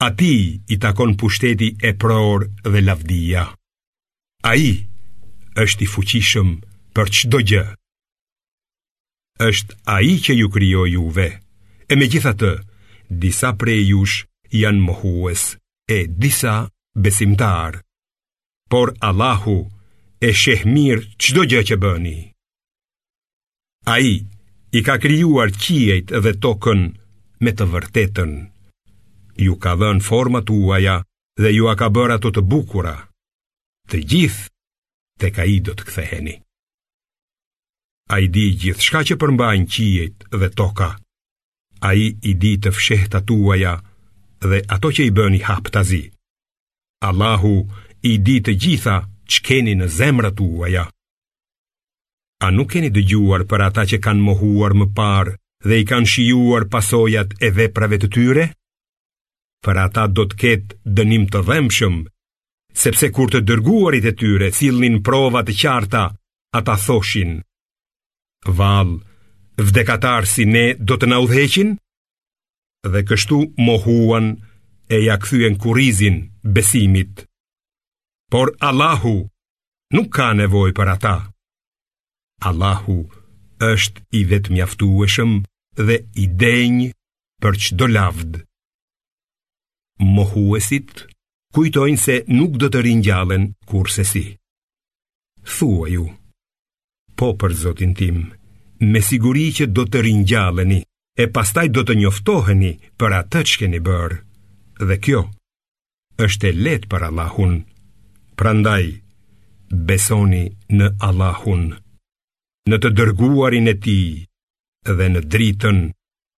Atij i takon pushteti e prore dhe lavdia. Ai është i fuqishëm për çdo gjë. Është ai që ju krijoi juve, e megjithatë, disa prej jush janë mohues, e disa besimtarë. Por Allahu e sheh mirë çdo gjë që bëni. Ai i ka krijuar qiejt dhe tokën me të vërtetën. Ju ka dhënë format tuaja dhe jua ka bërë ato të bukura. Të gjithë tek ai do të ktheheni. Ai di gjithçka që përmbajnë qiejt dhe toka. Ai i di të fshehtat tuaja dhe ato që i bëni haptazi. Allahu i di të gjitha ç'keni në zemrat tuaja. A nuk keni dëgjuar për ata që kanë mohuar më parë dhe i kanë shijuar pasojat e veprave të tyre? Për ata do të ketë dënim të dhembshëm, sepse kur të dërguarit e tyre sillnin prova të qarta, ata thoshin: Vallë, vdekatarë si ne do të na udhëheqin? Dhe kështu mohuan e ia kthyen kurrizin besimit. Por Allahu nuk ka nevojë për ata. Allahu është i vetëmjaftueshëm dhe i denjë për çdo lavd. Mohuesit kujtojnë se nuk do të ringjallen kurrsesi. Thuaju, po për zotin tim, me siguri që do të ringjalleni e pastaj do të njoftoheni për atë që keni bërë. Dhe kjo është e lehtë për Allahun, prandaj besoni në Allahun, në të dërguarin e tij dhe në dritën,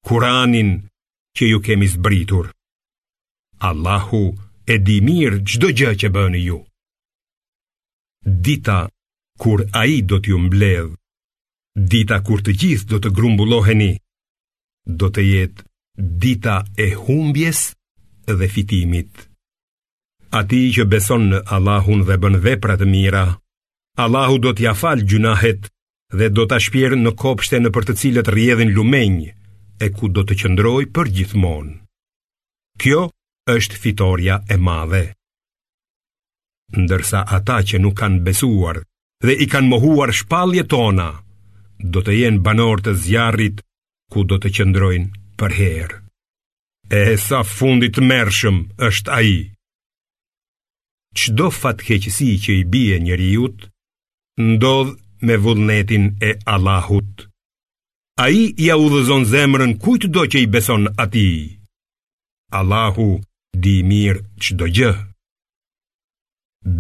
Kuranin që ju kemi zbritur. Allahu e di mirë çdo gjë që bëni ju. Dita kur ai do t'ju mbledhë, dita kur të gjithë do të grumbulloheni, do të jetë dita e humbjes dhe fitimit. Atij që beson në Allahun dhe bën vepra të mira, Allahu do t'ia falë gjynahet dhe do ta shpjerë në kopshte nëpër të cilët rrjedhin lumenj e ku do të qëndrojë përgjithmonë. Kjo është fitorja e madhe. Ndërsa ata që nuk kanë besuar dhe i kanë mohuar shpalljet tona, do të jenë banorë të zjarrit ku do të qëndrojnë përherë. E sa fund i tmerrshëm është ai. Çdo fatkeqësi që i bie njeriut, ndodh me vullnetin e Allahut. Ai ia udhëzon zemrën kujtdo që i beson atij. Allahu di mirë çdo gjë.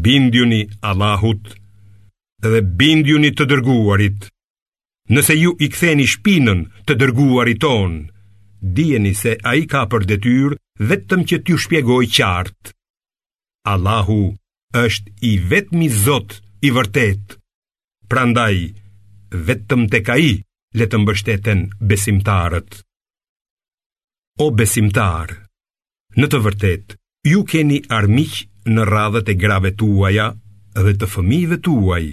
Bindjuni Allahut dhe bindjuni të dërguarit. Nëse ju i ktheni shpinën të dërguarit tonë, dijeni se ai ka për detyrë vetëm që t'ju shpjegojë qartë. Allahu është i vetmi Zot i vërtetë. Prandaj, vetëm tek ai le të mbështeten besimtarët. O besimtarë, në të vërtetë, ju keni armiq në radhët e grave tuaja dhe të fëmijëve tuaj,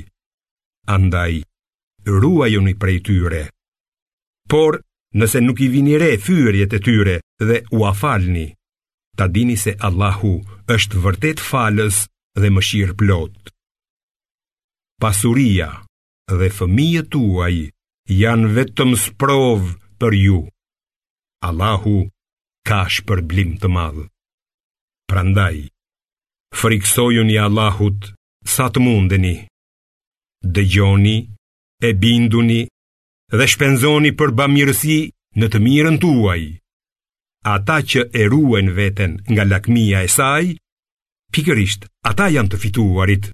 andaj, ruajuni prej tyre. Por, nëse nuk i vini re fyerjet e tyre dhe ua falni, ta dini se Allahu është vërtet falës dhe mëshirëplotë. Pasuria dhe fëmijët tuaj janë vetëm sprovë për ju. Allahu ka shpërblim të madh. Prandaj, frikësojuni Allahut sa të mundeni. Dëgjoni, e bindjuni dhe shpenzoni për bamirësi në të mirën tuaj. Ata që e ruajnë veten nga lakmia e saj, pikërisht ata janë të fituarit.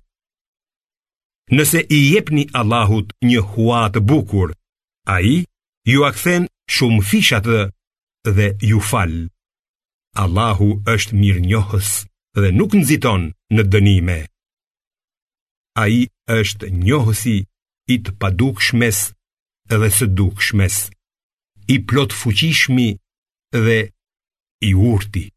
Nëse i jepni Allahut një hua të bukur, ai jua kthen shumëfish atë dhe ju fal. Allahu është mirënjohës dhe nuk nxiton në dënime. Ai është njohësi i të padukshmes dhe së dukshmes, i plotfuqishmi dhe i urti.